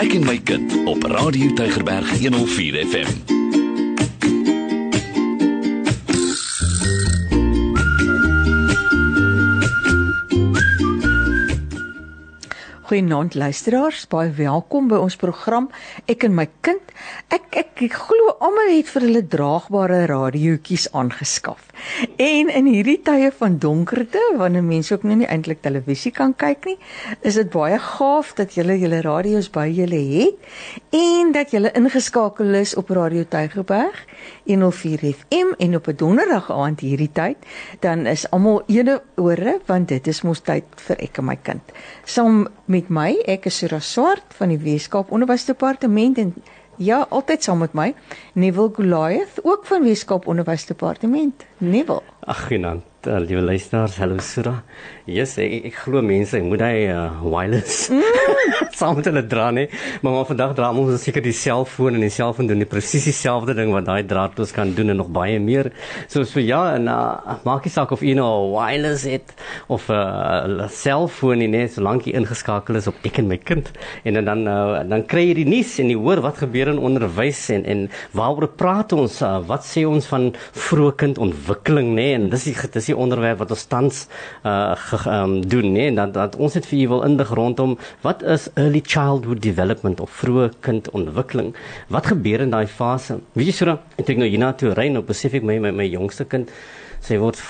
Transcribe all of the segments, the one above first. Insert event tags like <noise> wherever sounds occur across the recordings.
Ek en my kind op Radio Tygerberg 104 FM. Goeienaand luisteraars, baie welkom by ons program Ek en my kind. Ek ek, ek glo almal het vir hulle draagbare radiootjies aangeskaf. En in hierdie tye van donkerte, wanneer mense ook nou nie eintlik televisie kan kyk nie, is dit baie gaaf dat julle julle radio's by julle het en dat julle ingeskakel is op Radio Tygerberg 104 FM en op 'n donderdag aand hierdie tyd, dan is almal ene ore want dit is mos tyd vir ek en my kind. Saam met my, ek is Sura Swart van die Weskaap Onderwysdepartement en ja, altyd saam met my, Neville Goliath ook van Weskaap Onderwysdepartement. Neville. Ag, genant uh, liewe luisteraars, hallo Sura. Yes, ek, ek glo mense moet hy uh, wireless mm. <laughs> saam met hulle dra nie, maar maar vandag dra ons seker die selfoon en die selfoon doen die presies dieselfde ding wat daai draadloos kan doen en nog baie meer. So so ja, en uh, maak nie saak of jy nou wireless het of 'n uh, selfoon nie, solank jy ingeskakel is op ek en my kind en dan dan, uh, dan kry jy die nuus en jy hoor wat gebeur in onderwys en en waaroor praat ons? Uh, wat sê ons van vroeë kindontwikkeling nê? En dis die dis die onderwerp wat ons tans uh um, doen nê en dan dat ons het vir u wil indig rondom wat is early childhood development of vroeë kindontwikkeling? Wat gebeur in daai fase? Weet jy so dan ek dink nou hierna toe ry nou besef ek my my, my jongste kind sy word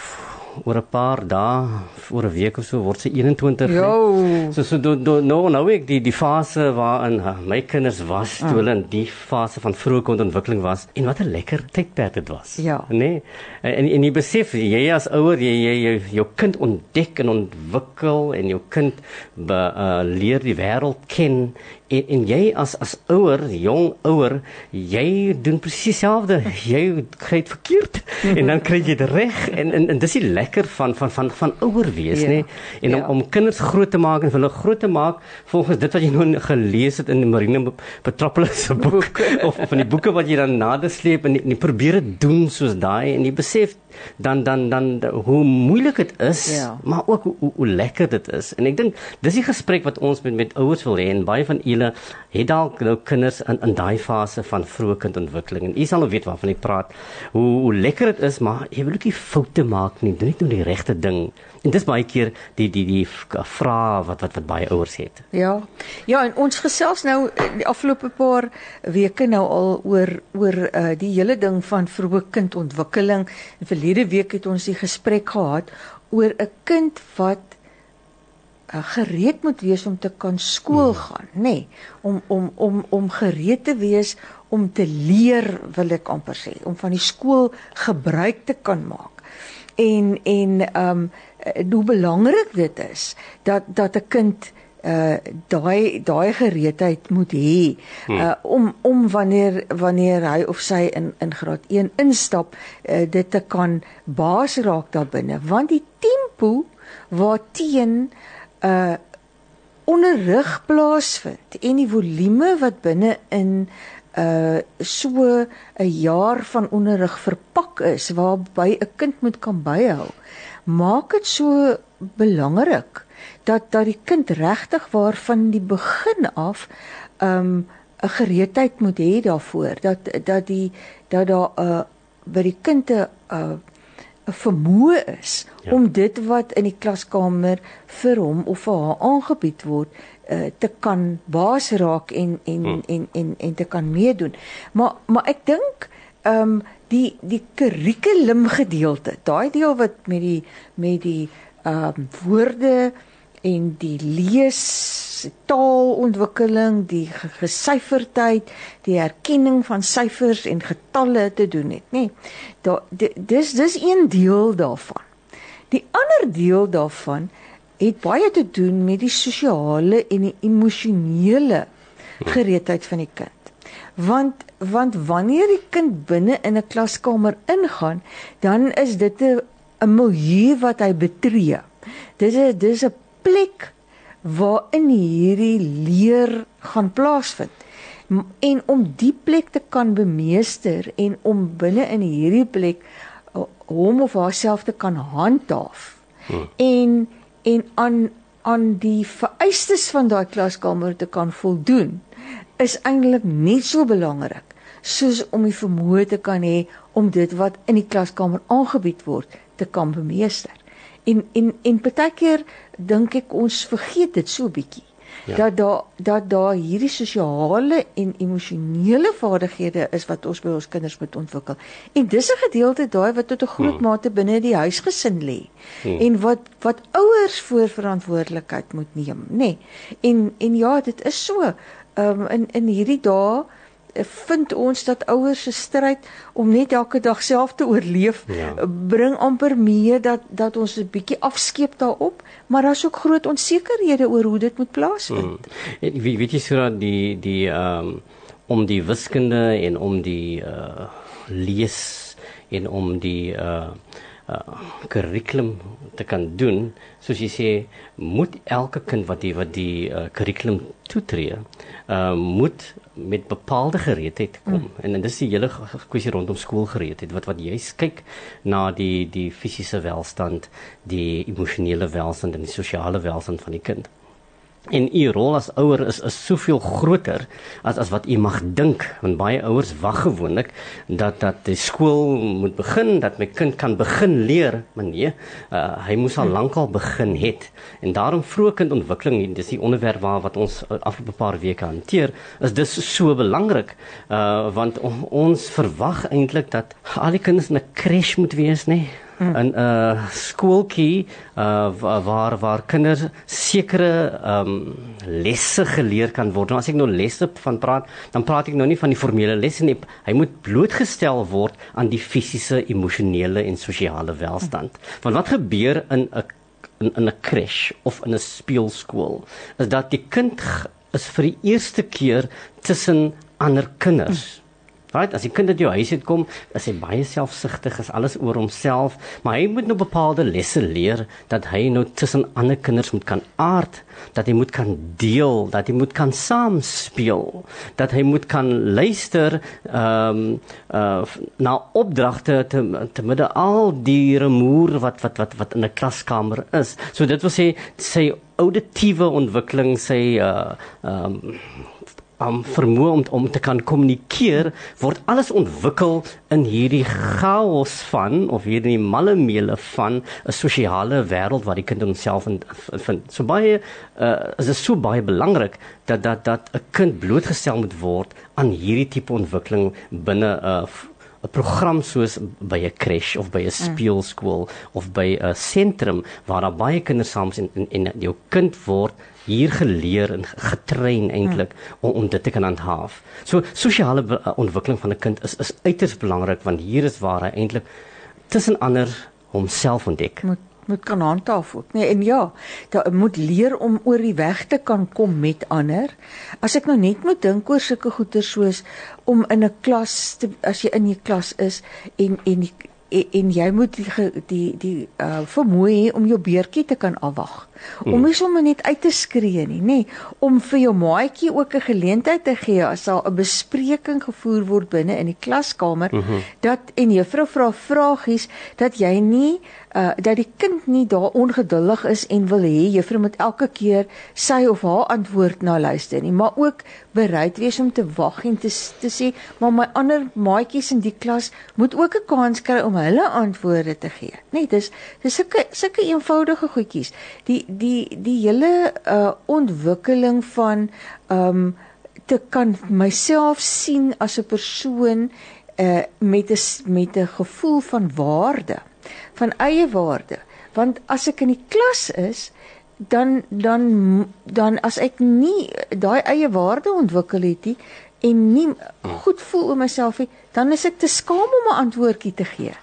oor 'n paar dae oor 'n week of so word sy 21. Jo. So so do, do, no nou ek die die fase waarin my kinders was toe mm. hulle in die fase van vroeë ontwikkeling was en wat 'n lekker tydperk dit was. Ja. Nee. En en jy besef jy as ouer jy jy jou, jou kind ontdek en ontwikkel en jou kind be, uh, leer die wêreld ken en, en jy as as ouer, jong ouer, jy doen presies dieselfde. Jy kry dit verkeerd <laughs> en dan kry jy dit reg en, en en dis die lekker van van van van ouer wees, ja. nê? En om, ja. om kinders groot te maak en hulle groot te maak volgens dit wat jy nou gelees het in Marine Petropolis se boek <laughs> of van die boeke wat jy dan nadersleep en jy probeer dit doen soos daai en jy besef dan dan dan hoe moeilik dit is, ja. maar ook hoe, hoe, hoe lekker dit is. En ek dink dis die gesprek wat ons met met ouers wil hê en baie van julle het dalk nou kinders in in daai fase van vroeë kindontwikkeling en u sal nou weet waarvan ek praat. Hoe hoe lekker dit is, maar jy wil ook nie foute maak nie. Doen net nou die regte ding. En dis baie keer die die die vrae wat wat wat baie ouers het. Ja. Ja, en ons gesels nou die afgelope paar weke nou al oor oor uh, die hele ding van vroeë kindontwikkeling. En verlede week het ons die gesprek gehad oor 'n kind wat gereed moet wees om te kan skool hmm. gaan, nê? Nee, om om om om gereed te wees om te leer, wil ek amper sê, om van die skool gebruik te kan maak. En en ehm um, hoe belangrik dit is dat dat 'n kind uh daai daai gereedheid moet hê uh om om wanneer wanneer hy of sy in in graad 1 instap uh, dit te kan baas raak daar binne want die tempo waarteen uh onderrig plaasvind en die volume wat binne in uh so 'n jaar van onderrig verpak is waarby 'n kind moet kan byhou maak dit so belangrik dat dat die kind regtig waarvan die begin af um 'n gereedheid moet hê daarvoor dat dat die dat daar 'n uh, by die kind 'n 'n vermoë is ja. om dit wat in die klaskamer vir hom of vir haar aangebied word uh, te kan baas raak en en, hmm. en en en te kan meedoen. Maar maar ek dink ehm um, die die kurrikulum gedeelte, daai deel wat met die met die ehm um, woorde en die lees taalontwikkeling, die gesyferdheid, die herkenning van syfers en getalle te doen het, nê. Nee, daar dis dis een deel daarvan. Die ander deel daarvan het baie te doen met die sosiale en die emosionele gereedheid van die kind. Want want wanneer die kind binne in 'n klaskamer ingaan, dan is dit 'n 'n milieu wat hy betree. Dis 'n dis 'n plek waarin hierdie leer gaan plaasvind. En om die plek te kan bemeester en om binne in hierdie plek hom of haarself te kan handhaaf. Hmm. En en aan aan die vereistes van daai klaskamer te kan voldoen is eintlik net so belangrik soos om die vermoë te kan hê om dit wat in die klaskamer aangebied word te kan bemeester. En en en partykeer dink ek ons vergeet dit so bietjie. Ja. Dat daar dat daar hierdie sosiale en emosionele vaardighede is wat ons by ons kinders moet ontwikkel. En dis 'n gedeelte daai wat tot 'n groot hmm. mate binne die huisgesin lê. Hmm. En wat wat ouers voor verantwoordelikheid moet neem, nê. Nee. En en ja, dit is so. Ehm um, in in hierdie dae vind ons dat ouers se stryd om net elke dag self te oorleef ja. bring amper mee dat dat ons 'n bietjie afskeep daarop, maar daar's ook groot onsekerhede oor hoe dit moet plaasvind. Hmm. Wie weet jy so die die ehm um, om die wiskunde en om die uh lees en om die uh kurrikulum uh, te kan doen soos jy sê moet elke kind wat die wat die kurrikulum uh, toetree uh moet met bepaalde gereedheid kom. Mm. En, en dis die hele kwessie rondom skoolgereedheid wat wat jy kyk na die die fisiese welstand, die emosionele welstand en die sosiale welstand van die kind. En u rol as ouer is is soveel groter as as wat u mag dink. Want baie ouers wag gewoonlik dat dat die skool moet begin dat my kind kan begin leer. Maar nee uh, hy moes al lankal begin het. En daarom vroeë kindontwikkeling dis die onderwerp waar wat ons afgelope paar weke hanteer is dis so belangrik. Uh, want on, ons verwag eintlik dat al die kinders in 'n crash moet wees nê nee? In 'n uh, skooltjie uh, waar waar kinders sekere um, lesse geleer kan word. Nou as ek nou lesse van praat, dan praat ek nou nie van die formele lesse nie. Hy moet blootgestel word aan die fisiese, emosionele en sosiale welstand. Want wat gebeur in 'n in 'n crash of in 'n speelskool is dat die kind is vir die eerste keer tussen ander kinders. Hmm Right, as die kind uit jou huis uit kom, is hy baie selfsugtig, is alles oor homself, maar hy moet nou bepaalde lesse leer dat hy nou tussen ander kinders moet kan aard, dat hy moet kan deel, dat hy moet kan saam speel, dat hy moet kan luister ehm um, uh na opdragte te te midde al die remoer wat wat wat wat in 'n klaskamer is. So dit wil sê sy auditiewe ontwikkeling, sy uh ehm um, um, vermoë om om te kan kommunikeer word alles ontwikkel in hierdie chaos van of hierdie mallemeele van 'n sosiale wêreld wat die kind homself vind. So baie uh, is dit so baie belangrik dat dat dat 'n kind blootgestel moet word aan hierdie tipe ontwikkeling binne 'n uh, 'n program soos by 'n crash of by 'n mm. speelskool of by 'n sentrum waar daar baie kinders saam is en, en, en jou kind word hier geleer en getrein eintlik hmm. om om dit te kan handhaaf. So sosiale uh, ontwikkeling van 'n kind is is uiters belangrik want hier is waar hy eintlik tussen ander homself ontdek. Moet moet kan handhaaf ook. Nee, en ja, jy moet leer om oor die weg te kan kom met ander. As ek nou net moet dink oor sulke goeie soos om in 'n klas te as jy in 'n klas is en en die, en, en jy moet die die die uh vermoë hê om jou beurtjie te kan afwag. Hmm. Om nie sommer net uit te skree nie, nê, om vir jou maatjie ook 'n geleentheid te gee as daar 'n bespreking gevoer word binne in die klaskamer mm -hmm. dat en juffrou vra vragies dat jy nie uh dat die kind nie daar ongeduldig is en wil hê juffrou moet elke keer sy of haar antwoord na luister nie, maar ook bereid wees om te wag en te te sê, maar my ander maatjies in die klas moet ook 'n kans kry om hulle antwoorde te gee. Net dis dis sulke sulke eenvoudige goedjies. Die die die hele uh ontwikkeling van um te kan myself sien as 'n persoon uh met 'n met 'n gevoel van waarde, van eie waarde. Want as ek in die klas is, dan dan dan as ek nie daai eie waarde ontwikkel het nie en nie goed voel oor myself nie, dan is ek te skaam om 'n antwoordjie te gee.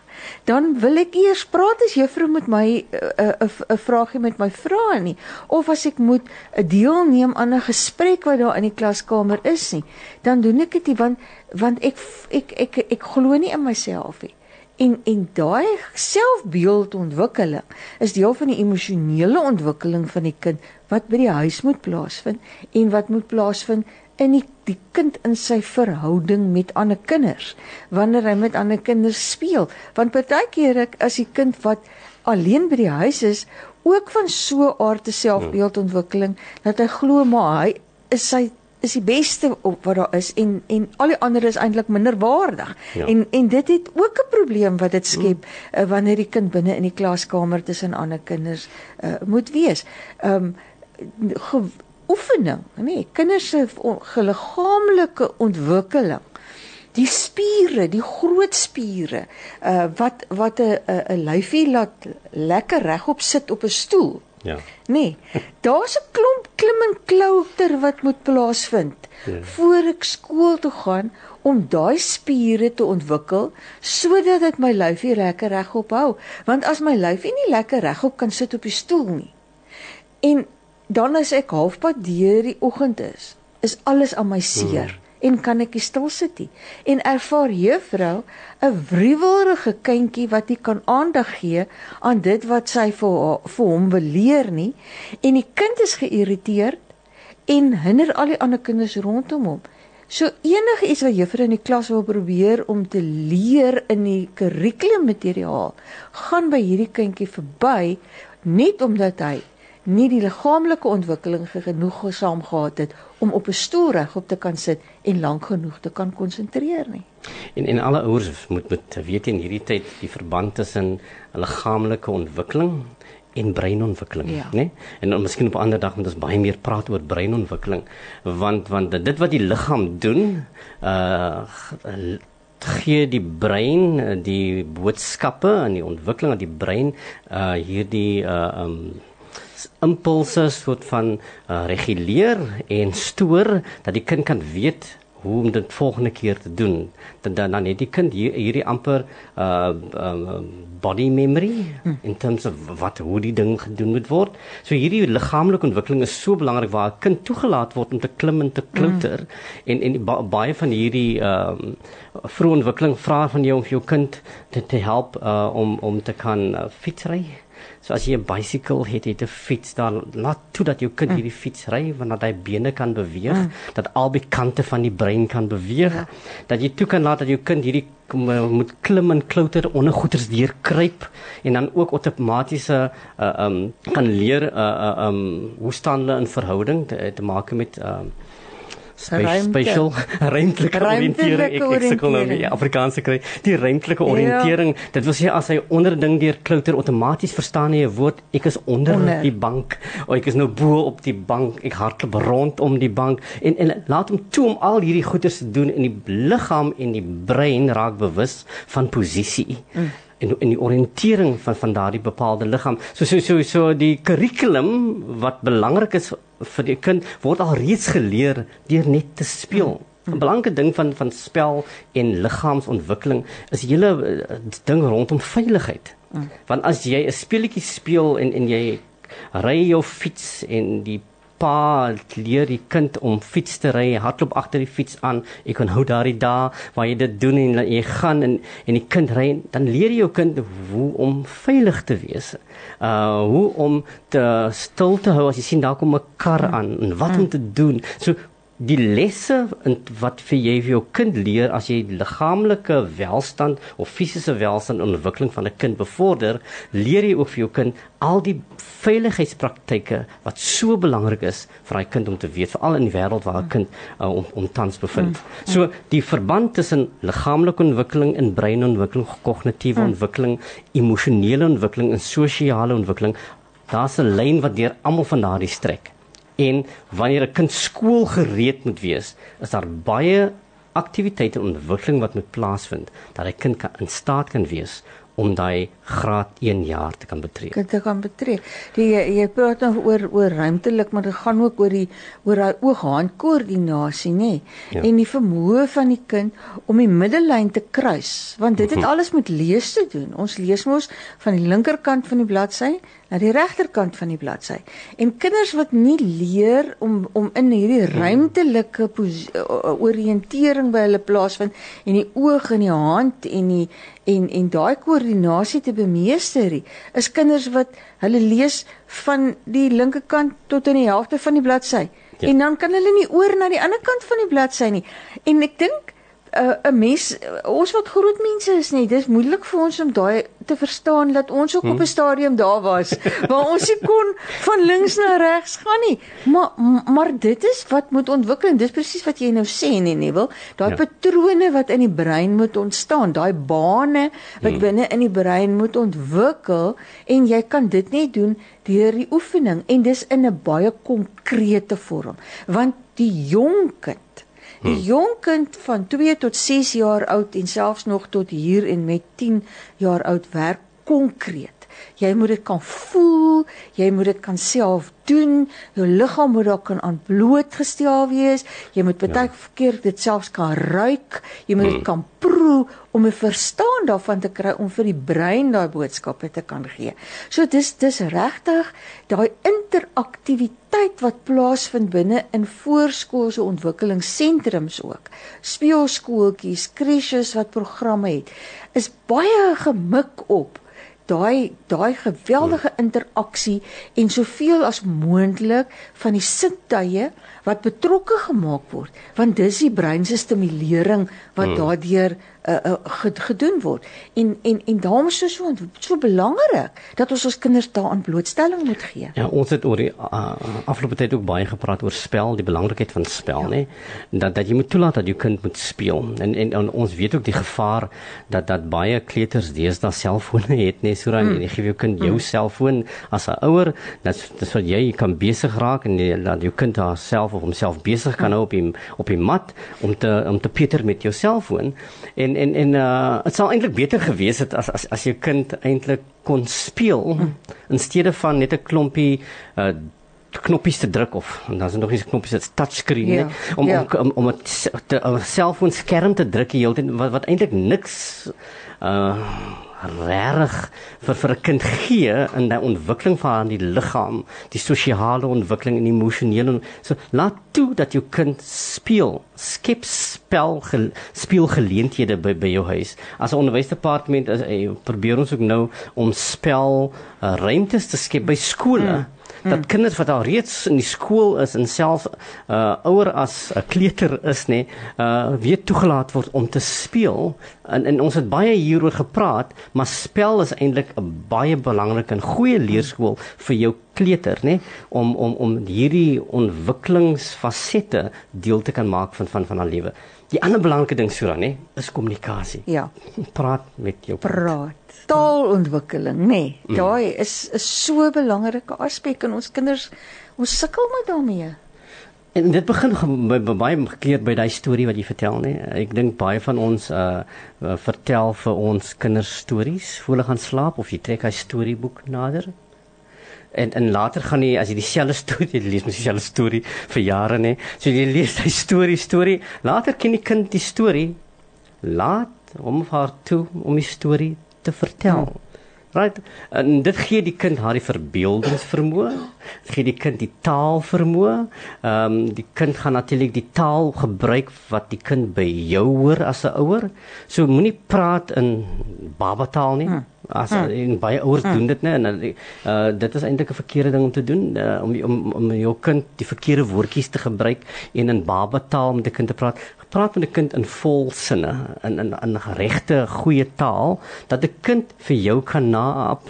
Dan wil ek eers praat as juffrou met my 'n uh, 'n uh, 'n vraagie met my vra nie. Of as ek moet 'n deelneem aan 'n gesprek wat daar in die klaskamer is nie dan doen ek dit want want ek ek ek ek, ek glo nie in myself nie en en daai selfbeeldontwikkeling is deel van die emosionele ontwikkeling van die kind wat by die huis moet plaasvind en wat moet plaasvind in die, die kind in sy verhouding met ander kinders wanneer hy met ander kinders speel. Want partykeer ek as die kind wat alleen by die huis is ook van so aard te selfbeeldontwikkeling dat hy glo maar hy is sy is die beste op wat daar is en en al die ander is eintlik minderwaardig. Ja. En en dit het ook 'n probleem wat dit skep mm. uh, wanneer die kind binne in die klaskamer tussen ander kinders uh, moet wees. Ehm um, oefening, nee, kinders se liggaamlike ontwikkeling die spiere, die groot spiere, uh wat wat 'n 'n lyfie laat lekker regop sit op 'n stoel. Ja. Nee, daar's 'n klomp klim en klouter wat moet plaasvind ja. voor ek skool toe gaan om daai spiere te ontwikkel sodat dit my lyfie lekker regop hou. Want as my lyfie nie lekker regop kan sit op die stoel nie. En dan as ek halfpad deur die oggend is, is alles aan my seer. Hmm en kan ek stil sit nie. En ervaar juffrou 'n wriewelrige kindjie wat nie kan aandag gee aan dit wat sy vir vir hom wil leer nie. En die kind is geïrriteerd en hinder al die ander kinders rondom hom. So enige iets wat juffrou in die klas wil probeer om te leer in die kurrikulummateriaal gaan by hierdie kindjie verby net omdat hy nie die liggaamlike ontwikkeling genoeg gesaam gehad het om op 'n stoel regop te kan sit en lank genoeg te kan konsentreer nie. En en alle ouers moet moet weet in hierdie tyd die verband tussen liggaamlike ontwikkeling en breinontwikkeling, ja. né? En dan miskien op 'n ander dag moet ons baie meer praat oor breinontwikkeling want want dit wat die liggaam doen, uh gee die brein die boodskappe en die ontwikkeling aan die brein uh hierdie uh um impulse soort van uh, reguleer en stoor dat die kind kan weet hoe om dit volgende keer te doen. Dan dan, dan het die kind hier, hierdie amper uh um, body memory in terms of wat hoe die ding gedoen moet word. So hierdie liggaamlike ontwikkeling is so belangrik waar 'n kind toegelaat word om te klim en te klouter mm. en en ba, baie van hierdie um vroeë ontwikkeling vra van jou om jou kind te, te help uh om om te kan uh, fietsry. So as jy 'n bicycle het, het 'n fiets, dan laat toe dat jou kind mm. hierdie fiets ry wanneer hy bene kan beweeg, mm. dat albei kante van die brein kan beweeg, ja. dat jy toe kan laat dat jou kind hierdie eh, moet klim en klouter onder goeters deur kruip en dan ook outomatiese uh, um kan leer uh, uh um hoe staan hulle in verhouding te, te maak met um spatial <laughs> ruimtelike oriëntering. Ek ek sukkel nou die Afrikaanse kry. Die ruimtelike ja. oriëntering dit wil sê as hy onder ding deur klouter outomaties verstaan hy 'n woord ek is onder, onder. die bank. Of ek is nou bo op die bank. Ek hardloop rondom die bank. En en laat hom toe om al hierdie goeie te doen in die liggaam en die brein raak bewus van posisie. Mm en in die oriëntering van van daardie bepaalde liggaam. So so so so die kurrikulum wat belangrik is vir die kind word al reeds geleer deur net te speel. 'n Belangrike ding van van spel en liggaamsontwikkeling is hele uh, ding rondom veiligheid. Want as jy 'n speletjie speel en en jy ry jou fiets en die pa leer die kind om fiets te ry, hardloop agter die fiets aan. Ek kan hou daardie dae waar jy dit doen en jy gaan en en die kind ry, dan leer jy jou kind hoe om veilig te wees. Uh hoe om te stil te hou as jy sien daar kom 'n kar aan en wat om te doen. So die lesse wat vir jy vir jou kind leer as jy liggaamlike welstand of fisiese welstand en ontwikkeling van 'n kind bevorder, leer jy ook vir jou kind al die veiligheidspraktyke wat so belangrik is vir daai kind om te weet veral in die wêreld waar 'n kind uh, om om tans bevind. Mm, mm. So die verband tussen liggaamlike ontwikkeling en breinontwikkeling, kognitiewe mm. ontwikkeling, emosionele ontwikkeling en sosiale ontwikkeling, daar's 'n lyn wat deur almal van daardie strek. En wanneer 'n kind skoolgereed moet wees, is daar baie aktiwiteite en ontwikkeling wat moet plaasvind dat 'n kind kan in staat kan wees om daai graad 1 jaar te kan betree. Kind te kan betree. Die jy praat nou oor oor ruimtelik, maar dit gaan ook oor die oor daai oog-hand koördinasie, nê? Ja. En die vermoë van die kind om die middellyn te kruis, want dit het mhm. alles met lees te doen. Ons lees mos van die linkerkant van die bladsy na die regterkant van die bladsy. En kinders wat nie leer om om in hierdie hmm. ruimtelike oriëntering by hulle plaasvind en die oog en die hand en die en en daai koördinasie te bemeester, is kinders wat hulle lees van die linkerkant tot in die helfte van die bladsy. Ja. En dan kan hulle nie oor na die ander kant van die bladsy nie. En ek dink 'n uh, mens ons wat groot mense is nie, dis moeilik vir ons om daai te verstaan dat ons ook hmm. op 'n stadium daar was waar ons nie kon van links na regs gaan nie. Maar maar dit is wat moet ontwikkel. Dis presies wat jy nou sê nie, Neville. Daai ja. patrone wat in die brein moet ontstaan, daai bane wat hmm. binne in die brein moet ontwikkel en jy kan dit net doen deur die oefening en dis in 'n baie konkrete vorm. Want die jong kind Die hmm. jong kind van 2 tot 6 jaar oud en selfs nog tot hier en met 10 jaar oud werk konkreet. Jy moet dit kan voel, jy moet dit kan self doen. Jou liggaam moet daar kan aan blootgestel wees. Jy moet baie ja. keer dit selfs kan ruik. Jy moet dit hmm. kan proe om 'n verstaan daarvan te kry om vir die brein daai boodskappe te kan gee. So dis dis regtig daai interaktiwiteit wat plaasvind binne in voorskoolse ontwikkelingssentrums ook. Speelskooltjies, crèches wat programme het, is baie gemik op daai daai geweldige interaksie en soveel as moontlik van die sintuie wat betrokke gemaak word want dis die brein se stimulering wat hmm. daardeur uh, uh, gedoen word. En en en daarom is dit so so belangrik dat ons ons kinders daaraan blootstelling moet gee. Ja, ons het oor die uh, afgelope tyd ook baie gepraat oor spel, die belangrikheid van spel, ja. nê. Dat dat jy moet toelaat dat jou kind moet speel. En, en en ons weet ook die gevaar dat dat baie kleuters deesdae selfone het, nê, so dan mm. jy gee jou kind jou mm. selfoon as 'n ouer, dat dis wat jy kan besig raak en jy, dat jou kind haarself of homself besig kan mm. hou op die op die mat om te om te peter met jou selfoon. En en en uh dit sou eintlik beter gewees het as as as jou kind eintlik kon speel hmm. in steede van net 'n klompie uh knoppies te druk of en dan is er nog eens knoppies dit touchscreen ja, om, ja. om om om 'n selfoon skerm te druk die hele tyd wat wat eintlik niks uh reg vir vir 'n kind gee in die ontwikkeling van die liggaam, die sosiale ontwikkeling en emosionele. So laat toe dat jou kind speel, skep spel ge, speelgeleenthede by by jou huis. As 'n onderwysdepartement is eh, probeer ons ook nou om spel uh, ruimtes te skep by skole. Hmm dat hmm. kinders wat al reeds in die skool is en self uh ouer as 'n kleuter is nê uh weer toegelaat word om te speel en en ons het baie hieroor gepraat maar spel is eintlik 'n baie belangrike en goeie leerskool vir jou kleuter nê om om om hierdie ontwikkelingsfasette deel te kan maak van van van haar lewe. Die ander belangrike ding Sura nê is kommunikasie. Ja. <laughs> Praat met jou praat. Taalontwikkeling, nê. Nee, mm. Daai is 'n so belangrike aspek in ons kinders. Ons sukkel met daarmee. En dit begin by, by baie gekleed by daai storie wat jy vertel, nê. Ek dink baie van ons uh, uh vertel vir ons kinders stories voor hulle gaan slaap of jy trek 'n storieboek nader. En en later gaan jy as jy dieselfde storie jy lees, mos dieselfde storie vir jare nê. So jy lees daai storie storie, later ken die kind die storie. Laat hom of haar toe om die storie te vertel. Ja. Right? En dit gee die kind haar die verbeeldingsvermoë, gee die kind die taalvermoë. Ehm um, die kind gaan natuurlik die taal gebruik wat die kind by jou hoor as 'n ouer. So moenie praat in babataal nie. Hmm. As hmm. in baie ouers hmm. doen dit net en uh, dit is eintlik 'n verkeerde ding om te doen uh, om om om jou kind die verkeerde woordjies te gebruik en in babataal met die kind te praat praat met 'n kind in vol sinne in in in regte goeie taal dat 'n kind vir jou kan naap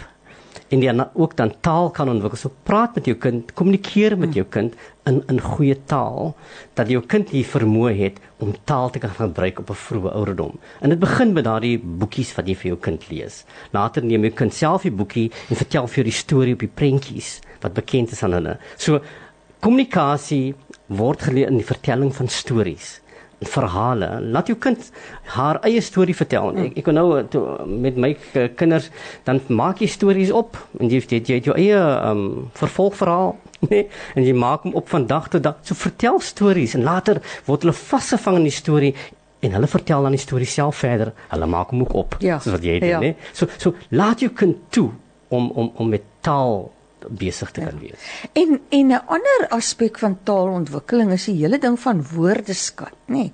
en die ook dan taal kan ontwikkel. So praat met jou kind, kommunikeer met jou kind in in goeie taal dat jou kind hier vermoë het om taal te kan gebruik op 'n vroeë ouderdom. En dit begin met daardie boekies wat jy vir jou kind lees. Later neem jou kind self die boekie en vertel vir jou die storie op die prentjies wat bekend is aan hulle. So kommunikasie word geleer in die vertelling van stories verhale. Laat jou kind haar eie storie vertel. Ek ek nou to, met my kinders dan maak jy stories op en jy jy het jou eie um vervolgverhaal, <laughs> nee, en jy maak hom op van dag tot dag. So vertel stories en later word hulle vasgevang in die storie en hulle vertel dan die storie self verder. Hulle maak hom ook op, ja. soos wat jy doen, ja. nee. So so laat jou kind toe om om om met taal besig te kan ja. wees. En en 'n ander aspek van taalontwikkeling is die hele ding van woordeskat, nê. Nee,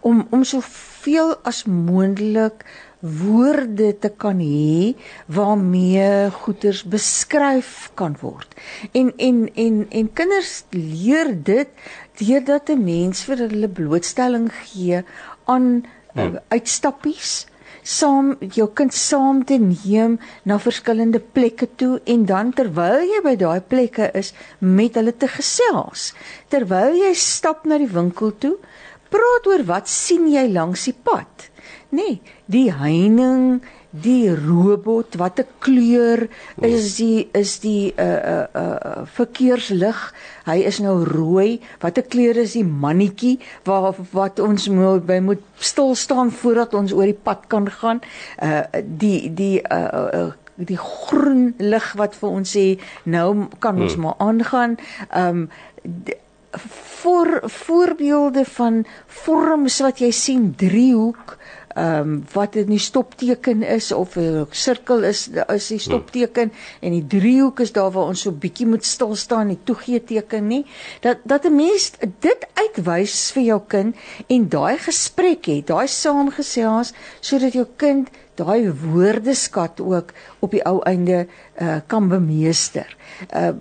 om om soveel as moontlik woorde te kan hê waarmee goeters beskryf kan word. En en en en kinders leer dit deurdat 'n mens vir hulle blootstelling gee aan uh, uitstappies saam jou kind saam te neem na verskillende plekke toe en dan terwyl jy by daai plekke is met hulle te gesels. Terwyl jy stap na die winkel toe, praat oor wat sien jy langs die pad. Nee, die heining, die robot, watter kleur is die is die uh uh uh verkeerslig? Hy is nou rooi. Watter kleur is die mannetjie waar wat ons moet by moet stil staan voordat ons oor die pad kan gaan? Uh die die uh, uh die groen lig wat vir ons sê nou kan ons hmm. maar aangaan. Um voor voorbeelde van vorms wat jy sien driehoek ehm um, wat dit nie stopteken is of 'n sirkel is is die stopteken hmm. en die driehoek is daar waar ons so bietjie moet stil staan die toegee teken nie dat dat 'n mens dit uitwys vir jou kind en daai gesprek het daai saamgesels sodat jou kind daai woordeskat ook op die ou einde uh, kan bemeester. Uh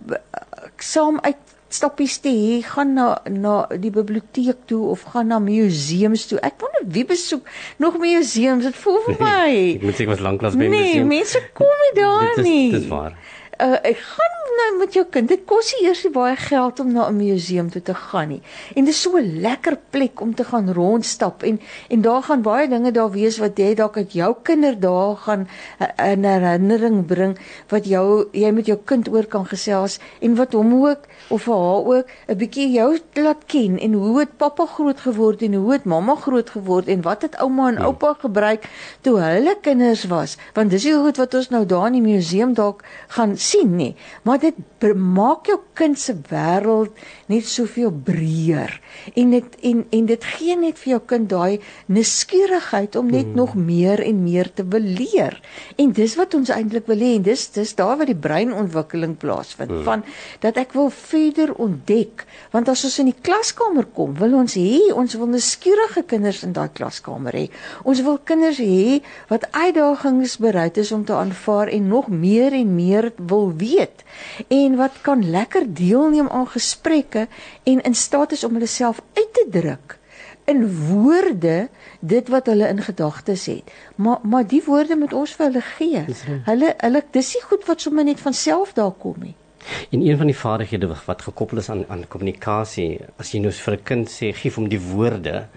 saam uit stappies te hê, gaan na na die biblioteek toe of gaan na museums toe. Ek wonder wie besoek nog museums. Dit voel vir <laughs> my. Ek moet sê ek was lanklaas by nee, museum. Nee, mense kom nie daar nie. Dit is waar. Uh, ek gaan nou met jou kind. Dit kos nie eers baie geld om na 'n museum toe te gaan nie. En dit is so 'n lekker plek om te gaan rondstap en en daar gaan baie dinge daar wees wat jy dalk uit jou kinderdae gaan uh, in herinnering bring wat jou jy met jou kind oor kan gesels en wat hom ook of haar ook 'n bietjie jou laat ken en hoe het pappa groot geword en hoe het mamma groot geword en wat het ouma en ja. oupa gebruik toe hulle kinders was want dis die goed wat ons nou daar in die museum dalk gaan sien nie maar dit maak jou kind se wêreld net soveel breër en dit en en dit gee net vir jou kind daai nuuskierigheid om net hmm. nog meer en meer te wil leer en dis wat ons eintlik wil hê en dis dis daar waar die breinontwikkeling plaasvind hmm. van dat ek wil verder ontdek want as ons in die klaskamer kom wil ons hê ons wil nuuskierige kinders in daai klaskamer hê ons wil kinders hê wat uitdagings bereid is om te aanvaar en nog meer en meer wil weet en wat kan lekker deelneem aan gesprekke en in staat is om hulle self uit te druk in woorde dit wat hulle in gedagtes het. Maar maar die woorde moet ons vir hulle gee. Hulle hulle dis nie goed wat sommer net van self daar kom nie. En een van die vaardighede wat gekoppel is aan aan kommunikasie, as jy nou vir 'n kind sê gee hom die woorde,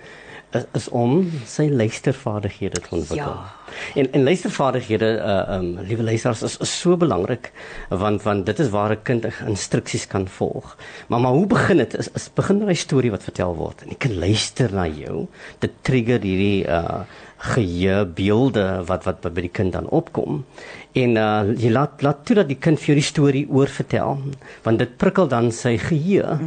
is, is om sy luistervaardighede te ontwikkel. Ja. En en luistervaardighede uh um liewe luisteraars is, is so belangrik want want dit is waar 'n kind instruksies kan volg. Maar maar hoe begin dit? Is, is begin met 'n storie wat vertel word en die kind luister na jou. Dit trigger hierdie uh geheue beelde wat wat by die kind dan opkom. En uh, jy laat laat toe dat die kind vir jou die storie oorvertel want dit prikkel dan sy geheue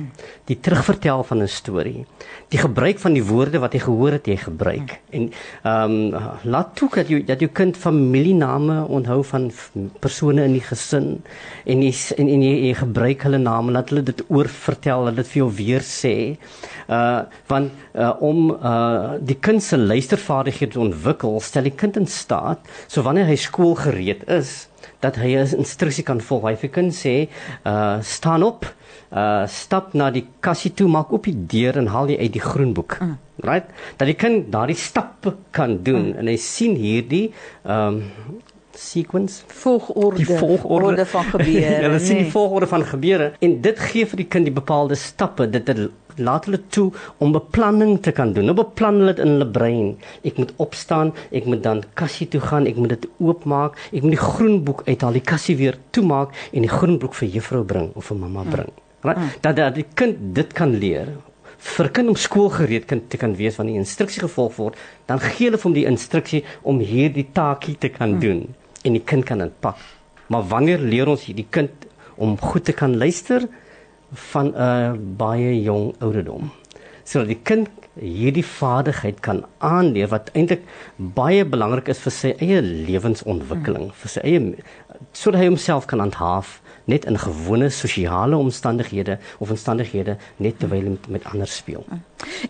die terugvertel van 'n storie. Die gebruik van die woorde wat hy gehoor het jy gebruik. En ehm um, laat toe dat jy dat jou kind familiename onthou van persone in die gesin en jy en, en jy, jy gebruik hulle name laat hulle dit oorvertel hulle dit vir jou weer sê. Uh want uh, om uh die kind se luistervaardighede ontwikkel stel die kind in staat so wanneer hy skool gereed is dat hy 'n instruksie kan volg. Hy vir kind sê, uh staan op, uh stap na die kassie toe, maak oop die deur en haal jy uit die groenboek. Mm. Right? Dat die kind daardie stappe kan doen mm. en hy sien hierdie um sequence volgorde die volgorde van gebeure. <laughs> ja, hulle sien nee. die volgorde van gebeure en dit gee vir die kind die bepaalde stappe. Dit laat hulle toe om beplanning te kan doen. Nou beplan hulle dit in hulle brein. Ek moet opstaan, ek moet dan kassie toe gaan, ek moet dit oopmaak, ek moet die groenboek uithaal, die kassie weer toemaak en die groenboek vir juffrou bring of vir mamma bring. Mm. Dat dat die kind dit kan leer vir kind om skoolgereed kan te kan wees wanneer die instruksie gevolg word, dan gee hulle vir hom die instruksie om hierdie taakie te kan mm. doen en die kind kan dit pak. Maar wanneer leer ons hierdie kind om goed te kan luister? van 'n baie jong ouderdom. Sodat die kind hierdie vaardigheid kan aanleer wat eintlik baie belangrik is vir sy eie lewensontwikkeling, vir sy eie sodat hy homself kan handhaaf net in gewone sosiale omstandighede of omstandighede net terwyl hy met, met ander speel.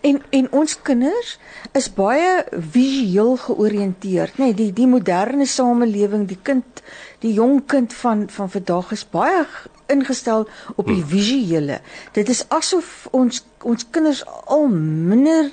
En en ons kinders is baie visueel georiënteerd, nê, nee, die die moderne samelewing, die kind, die jong kind van van vandag is baie ingestel op die hmm. visuele. Dit is asof ons ons kinders al minder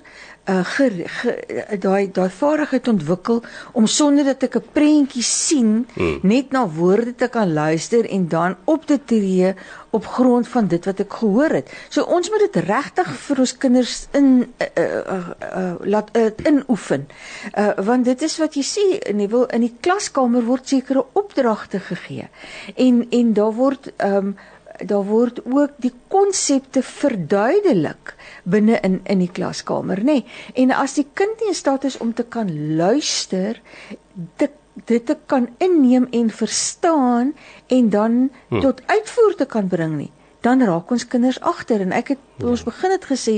uh daai daai vaardigheid ontwikkel om sonder dat ek 'n prentjie sien hmm. net na woorde te kan luister en dan op te tree op grond van dit wat ek gehoor het. So ons moet dit regtig vir ons kinders in uh, uh, uh, laat uh, inoefen. Uh want dit is wat jy sê, Neville, in die klaskamer word sekere opdragte gegee. En en daar word ehm um, daar word ook die konsepte verduidelik binne in in die klaskamer, nê? Nee. En as die kind nie in staat is om te kan luister, dit dit te kan inneem en verstaan en dan hm. tot uitvoer te kan bring nie, dan raak ons kinders agter en ek het ja. ons begin het gesê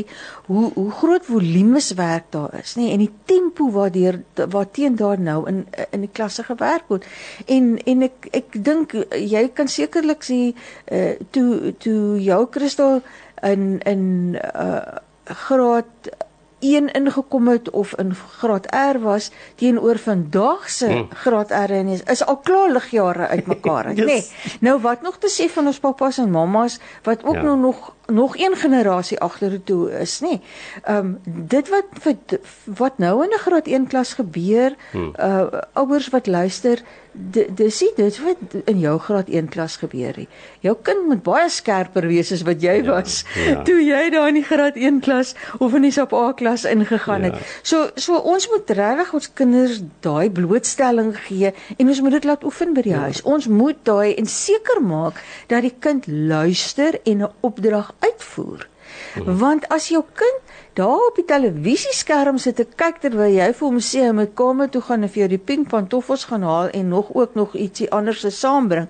hoe hoe groot volumes werk daar is nê en die tempo waardeur waarteen daar nou in in die klasse gewerk word en en ek ek dink jy kan sekerlik sê uh, toe toe jou Christel in in uh, graad 1 ingekom het of in graad R was teenoor vandag se hmm. graad R en is, is al klaar ligjare uitmekaar <laughs> uit, yes. nê. Nee, nou wat nog te sê van ons pappas en mammas wat ook ja. nou nog nog een generasie agtertoe is, nê. Ehm um, dit wat wat nou in 'n graad 1 klas gebeur, hmm. uh ouers wat luister, dis dit dit wat in jou graad 1 klas gebeur het. Jou kind moet baie skerper wees as wat jy ja, was ja. <laughs> toe jy daar in die graad 1 klas of in die SAP A klas ingegaan ja. het. So so ons moet regtig ons kinders daai blootstelling gee en ons moet dit laat oefen by die ja. huis. Ons moet daai en seker maak dat die kind luister en 'n opdrag uitvoer. Hmm. Want as jou kind daar op die televisieskerm sit te kyk terwyl jy vir hom sê hy moet kamer toe gaan en vir jou die pink pantoffels gaan haal en nog ook nog ietsie anders se saambring,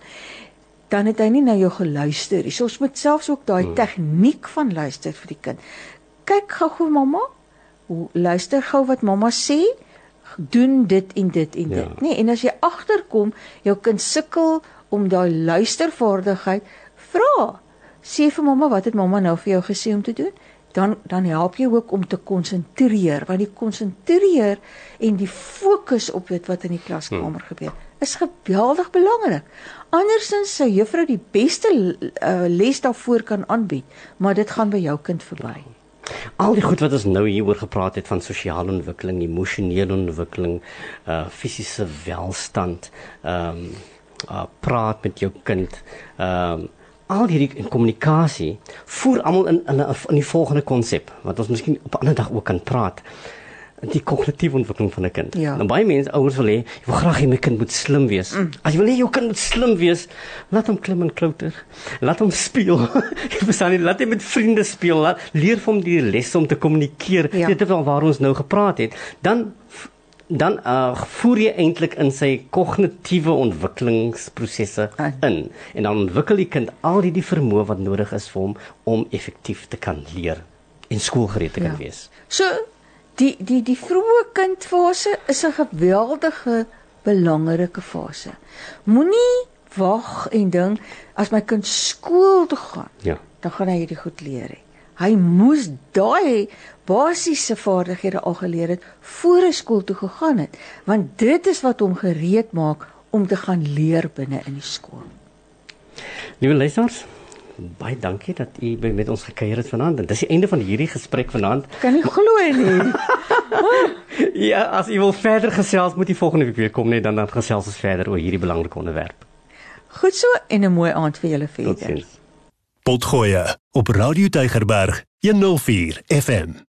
dan het hy nie na jou geluister nie. So ons moet selfs ook daai hmm. tegniek van luister vir die kind. Kyk gou-gou mamma, luister gou wat mamma sê doen dit en dit en dit, ja. nê? Nee, en as jy agterkom, jou kind sukkel om daai luistervaardigheid, vra. Sê vir mamma, wat het mamma nou vir jou gesê om te doen? dan dan help jy ook om te konsentreer want die konsentreer en die fokus op dit wat in die klaskamer hmm. gebeur is geweldig belangrik. Andersins sou juffrou die beste uh, les daarvoor kan aanbied, maar dit gaan by jou kind verby. Al die goed wat ons nou hieroor gepraat het van sosiale ontwikkeling, emosionele ontwikkeling, uh fisiese welstand, ehm um, uh praat met jou kind, ehm um, al hierdie kommunikasie voer almal in in in die volgende konsep wat ons miskien op 'n ander dag ook kan praat die kognitiewe ontwikkeling van 'n kind. Ja. Nou baie mense ouers wil hê, jy wil graag hê my kind moet slim wees. Mm. As jy wil hê jou kind moet slim wees, laat hom klim en klouter. Laat hom speel. <laughs> Jy verstaan nie, laat hom met vriende speel. Laat leer hom die lesse om te kommunikeer. Ja. Dit is wel waar ons nou gepraat het. Dan dan uh, voer jy eintlik in sy kognitiewe ontwikkelingsprosesse in en dan ontwikkel die kind al die die vermoë wat nodig is vir hom om effektief te kan leer en skoolgereed te kan ja. wees. So die die die vroeë kindfase is 'n geweldige belangrike fase. Moenie wag en dink as my kind skool toe gaan, ja. dan gaan hy hierdie goed leer. He. Hy moes daai basiese vaardighede al geleer het voor hy skool toe gegaan het, want dit is wat hom gereed maak om te gaan leer binne in die skool. Liewe luisters, baie dankie dat u by met ons gekuier het vanaand. Dit is die einde van hierdie gesprek vanaand. Kan nie glo nie. <laughs> ja, as u wil verder gesels, moet u volgende week weer kom net dan dan gesels ons verder oor hierdie belangrike onderwerp. Goed so en 'n mooi aand vir julle verder. Potgoeie op Radio Tygerberg 104 FM.